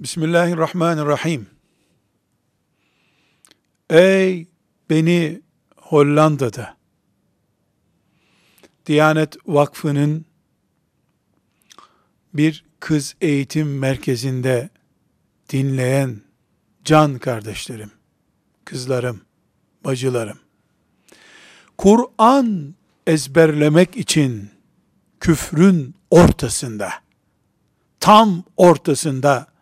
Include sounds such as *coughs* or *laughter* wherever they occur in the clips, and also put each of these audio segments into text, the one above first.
Bismillahirrahmanirrahim. Ey beni Hollanda'da Diyanet Vakfı'nın bir kız eğitim merkezinde dinleyen can kardeşlerim, kızlarım, bacılarım. Kur'an ezberlemek için küfrün ortasında, tam ortasında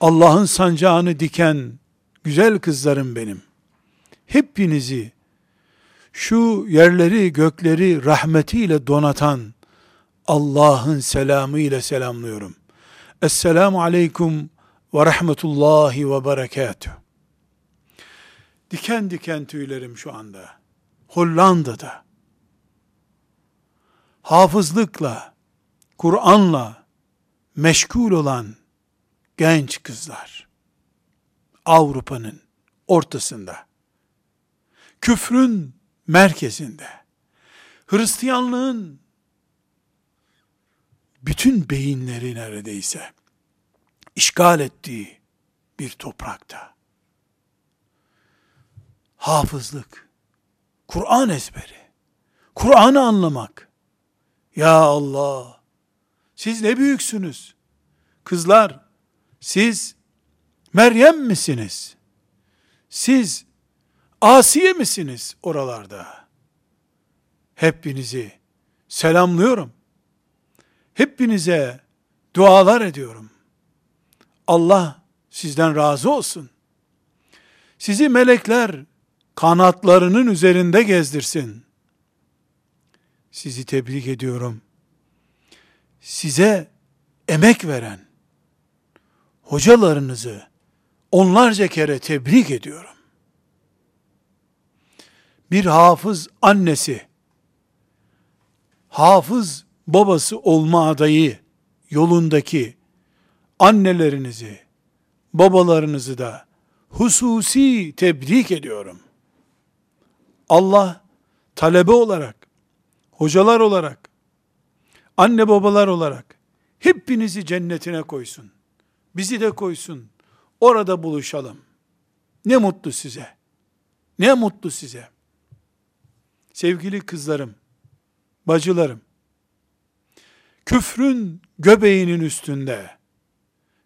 Allah'ın sancağını diken güzel kızlarım benim. Hepinizi şu yerleri gökleri rahmetiyle donatan Allah'ın selamı ile selamlıyorum. Esselamu aleyküm ve rahmetullahi ve berekatuh. Diken diken tüylerim şu anda. Hollanda'da hafızlıkla, Kur'an'la meşgul olan genç kızlar Avrupa'nın ortasında küfrün merkezinde Hristiyanlığın bütün beyinleri neredeyse işgal ettiği bir toprakta hafızlık, Kur'an ezberi, Kur'an'ı anlamak. Ya Allah, siz ne büyüksünüz. Kızlar, siz Meryem misiniz? Siz Asiye misiniz oralarda? Hepinizi selamlıyorum. Hepinize dualar ediyorum. Allah sizden razı olsun. Sizi melekler kanatlarının üzerinde gezdirsin. Sizi tebrik ediyorum. Size emek veren hocalarınızı onlarca kere tebrik ediyorum. Bir hafız annesi, hafız babası olma adayı yolundaki annelerinizi, babalarınızı da hususi tebrik ediyorum. Allah talebe olarak, hocalar olarak, anne babalar olarak hepinizi cennetine koysun. Bizi de koysun. Orada buluşalım. Ne mutlu size. Ne mutlu size. Sevgili kızlarım, bacılarım, küfrün göbeğinin üstünde,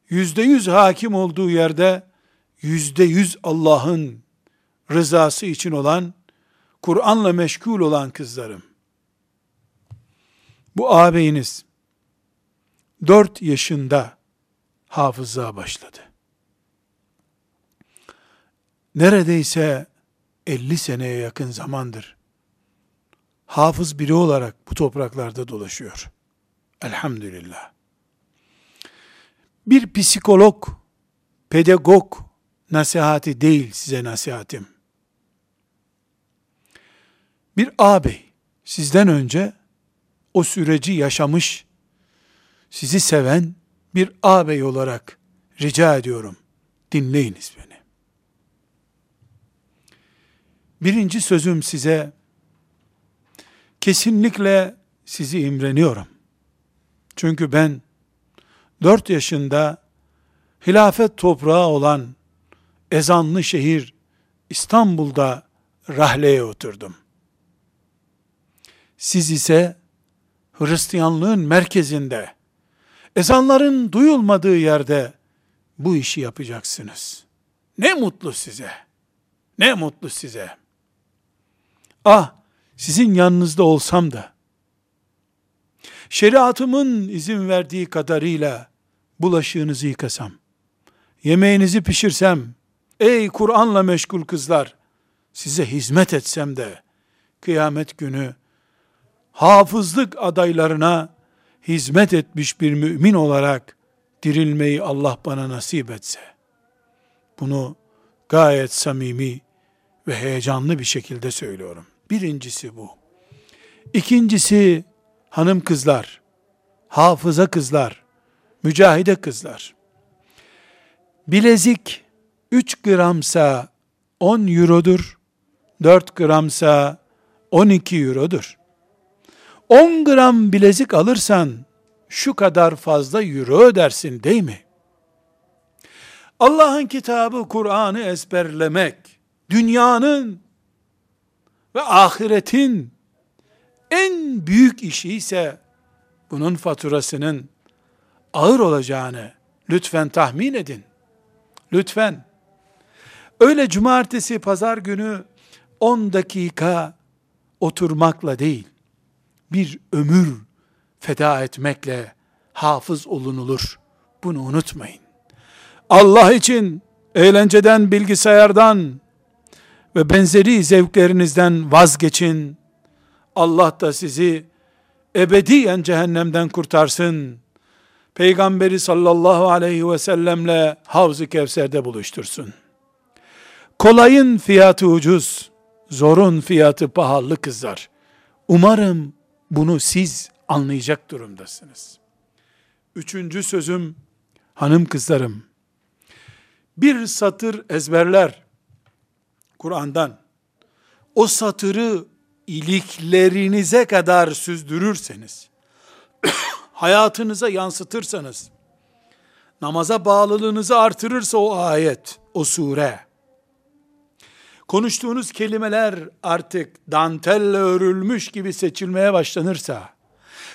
yüzde yüz hakim olduğu yerde, yüzde yüz Allah'ın rızası için olan, Kur'an'la meşgul olan kızlarım. Bu ağabeyiniz, dört yaşında hafızlığa başladı. Neredeyse 50 seneye yakın zamandır hafız biri olarak bu topraklarda dolaşıyor. Elhamdülillah. Bir psikolog, pedagog nasihati değil size nasihatim. Bir ağabey sizden önce o süreci yaşamış, sizi seven bir ağabey olarak rica ediyorum. Dinleyiniz beni. Birinci sözüm size kesinlikle sizi imreniyorum. Çünkü ben dört yaşında hilafet toprağı olan ezanlı şehir İstanbul'da rahleye oturdum. Siz ise Hristiyanlığın merkezinde, ezanların duyulmadığı yerde bu işi yapacaksınız. Ne mutlu size. Ne mutlu size. Ah, sizin yanınızda olsam da, şeriatımın izin verdiği kadarıyla bulaşığınızı yıkasam, yemeğinizi pişirsem, ey Kur'an'la meşgul kızlar, size hizmet etsem de, kıyamet günü, hafızlık adaylarına hizmet etmiş bir mümin olarak, dirilmeyi Allah bana nasip etse, bunu gayet samimi ve heyecanlı bir şekilde söylüyorum. Birincisi bu. İkincisi hanım kızlar, hafıza kızlar, mücahide kızlar. Bilezik 3 gramsa 10 eurodur, 4 gramsa 12 eurodur. 10 gram bilezik alırsan şu kadar fazla euro ödersin değil mi? Allah'ın kitabı Kur'an'ı ezberlemek, dünyanın ve ahiretin en büyük işi ise bunun faturasının ağır olacağını lütfen tahmin edin. Lütfen. Öyle cumartesi, pazar günü 10 dakika oturmakla değil, bir ömür feda etmekle hafız olunulur. Bunu unutmayın. Allah için eğlenceden, bilgisayardan ve benzeri zevklerinizden vazgeçin. Allah da sizi ebediyen cehennemden kurtarsın. Peygamberi sallallahu aleyhi ve sellemle Havz-ı Kevser'de buluştursun. Kolayın fiyatı ucuz, zorun fiyatı pahalı kızlar. Umarım bunu siz anlayacak durumdasınız. Üçüncü sözüm, hanım kızlarım, bir satır ezberler Kur'an'dan, o satırı iliklerinize kadar süzdürürseniz, *coughs* hayatınıza yansıtırsanız, namaza bağlılığınızı artırırsa o ayet, o sure, konuştuğunuz kelimeler artık dantelle örülmüş gibi seçilmeye başlanırsa,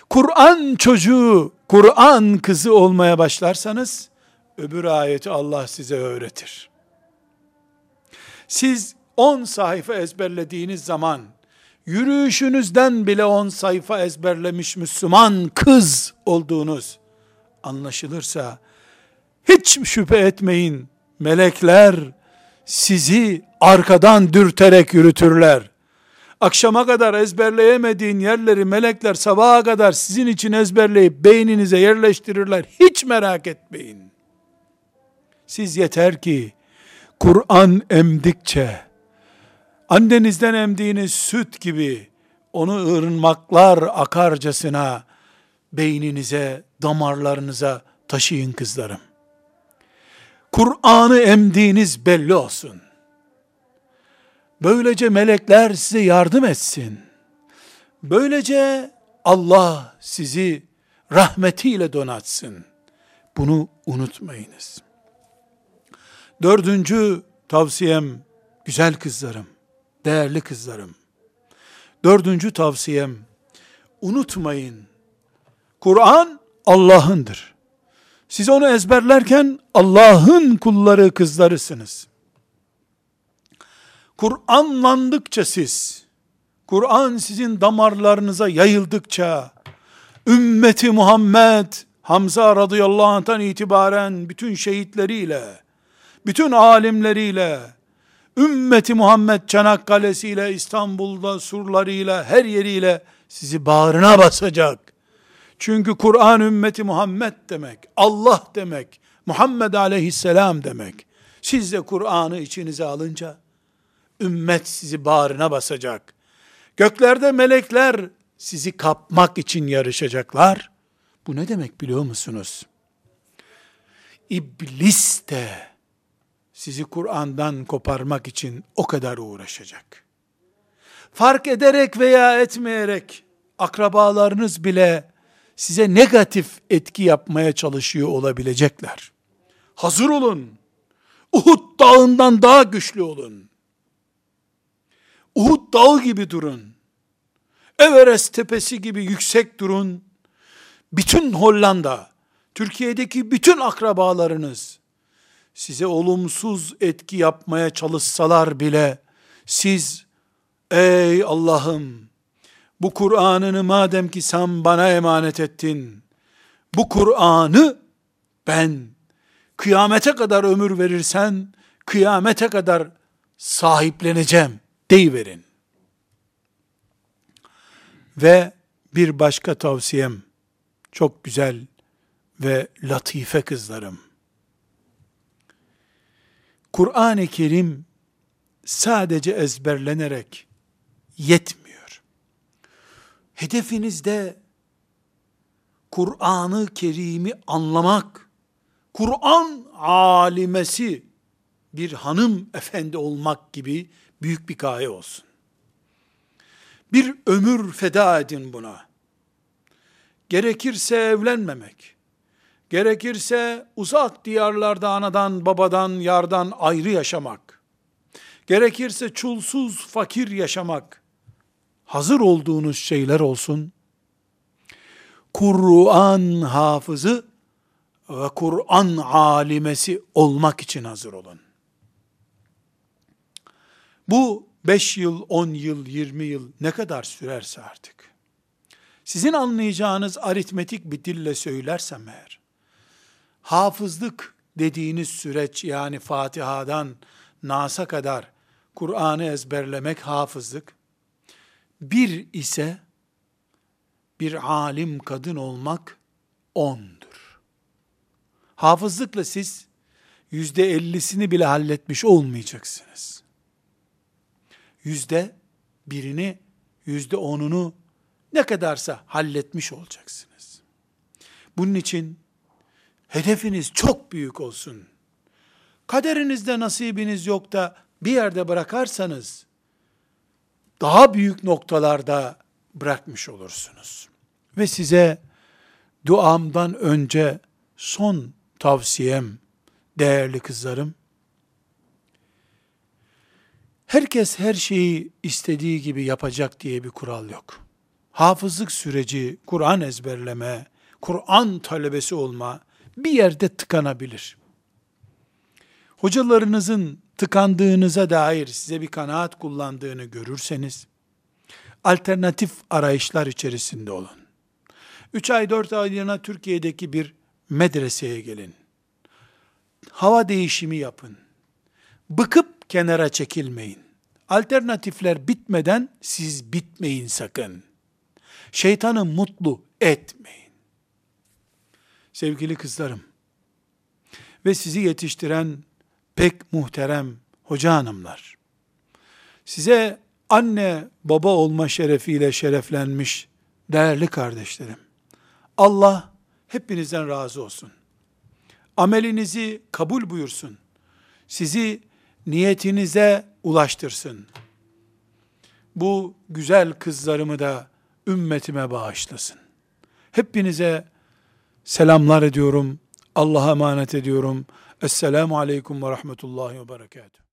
Kur'an çocuğu, Kur'an kızı olmaya başlarsanız, öbür ayeti Allah size öğretir. Siz 10 sayfa ezberlediğiniz zaman, yürüyüşünüzden bile 10 sayfa ezberlemiş Müslüman kız olduğunuz anlaşılırsa, hiç şüphe etmeyin, melekler sizi arkadan dürterek yürütürler. Akşama kadar ezberleyemediğin yerleri melekler sabaha kadar sizin için ezberleyip beyninize yerleştirirler. Hiç merak etmeyin. Siz yeter ki Kur'an emdikçe annenizden emdiğiniz süt gibi onu ırmaklar akarcasına beyninize, damarlarınıza taşıyın kızlarım. Kur'an'ı emdiğiniz belli olsun. Böylece melekler size yardım etsin. Böylece Allah sizi rahmetiyle donatsın. Bunu unutmayınız. Dördüncü tavsiyem, güzel kızlarım, değerli kızlarım. Dördüncü tavsiyem, unutmayın, Kur'an Allah'ındır. Siz onu ezberlerken Allah'ın kulları kızlarısınız. Kur'anlandıkça siz, Kur'an sizin damarlarınıza yayıldıkça, ümmeti Muhammed, Hamza radıyallahu anh'tan itibaren bütün şehitleriyle, bütün alimleriyle, ümmeti Muhammed Çanakkale'siyle, İstanbul'da surlarıyla, her yeriyle sizi bağrına basacak. Çünkü Kur'an ümmeti Muhammed demek, Allah demek, Muhammed aleyhisselam demek. Siz de Kur'an'ı içinize alınca, ümmet sizi bağrına basacak. Göklerde melekler sizi kapmak için yarışacaklar. Bu ne demek biliyor musunuz? İblis de sizi Kur'an'dan koparmak için o kadar uğraşacak. Fark ederek veya etmeyerek akrabalarınız bile size negatif etki yapmaya çalışıyor olabilecekler. Hazır olun. Uhud dağından daha güçlü olun. Uhud dağı gibi durun. Everest tepesi gibi yüksek durun. Bütün Hollanda, Türkiye'deki bütün akrabalarınız size olumsuz etki yapmaya çalışsalar bile siz ey Allah'ım bu Kur'an'ını madem ki sen bana emanet ettin bu Kur'an'ı ben kıyamete kadar ömür verirsen kıyamete kadar sahipleneceğim deyiverin. Ve bir başka tavsiyem, çok güzel ve latife kızlarım. Kur'an-ı Kerim sadece ezberlenerek yetmiyor. Hedefinizde Kur'an-ı Kerim'i anlamak, Kur'an alimesi bir hanım efendi olmak gibi büyük bir gaye olsun. Bir ömür feda edin buna. Gerekirse evlenmemek, gerekirse uzak diyarlarda anadan, babadan, yardan ayrı yaşamak, gerekirse çulsuz, fakir yaşamak, hazır olduğunuz şeyler olsun. Kur'an hafızı ve Kur'an alimesi olmak için hazır olun. Bu 5 yıl, 10 yıl, 20 yıl ne kadar sürerse artık. Sizin anlayacağınız aritmetik bir dille söylersem eğer, hafızlık dediğiniz süreç yani Fatiha'dan Nas'a kadar Kur'an'ı ezberlemek hafızlık, bir ise bir alim kadın olmak ondur. Hafızlıkla siz yüzde ellisini bile halletmiş olmayacaksınız. Yüzde birini, yüzde onunu ne kadarsa halletmiş olacaksınız. Bunun için hedefiniz çok büyük olsun. Kaderinizde nasibiniz yok da bir yerde bırakarsanız daha büyük noktalarda bırakmış olursunuz. Ve size duamdan önce son tavsiyem değerli kızlarım herkes her şeyi istediği gibi yapacak diye bir kural yok. Hafızlık süreci, Kur'an ezberleme, Kur'an talebesi olma bir yerde tıkanabilir. Hocalarınızın tıkandığınıza dair size bir kanaat kullandığını görürseniz, alternatif arayışlar içerisinde olun. 3 ay 4 aylığına Türkiye'deki bir medreseye gelin. Hava değişimi yapın. Bıkıp kenara çekilmeyin. Alternatifler bitmeden siz bitmeyin sakın. Şeytanı mutlu etmeyin. Sevgili kızlarım ve sizi yetiştiren pek muhterem hoca hanımlar. Size anne baba olma şerefiyle şereflenmiş değerli kardeşlerim. Allah hepinizden razı olsun. Amelinizi kabul buyursun. Sizi niyetinize ulaştırsın. Bu güzel kızlarımı da ümmetime bağışlasın. Hepinize selamlar ediyorum. Allah'a emanet ediyorum. Esselamu Aleyküm ve Rahmetullahi ve Berekatuhu.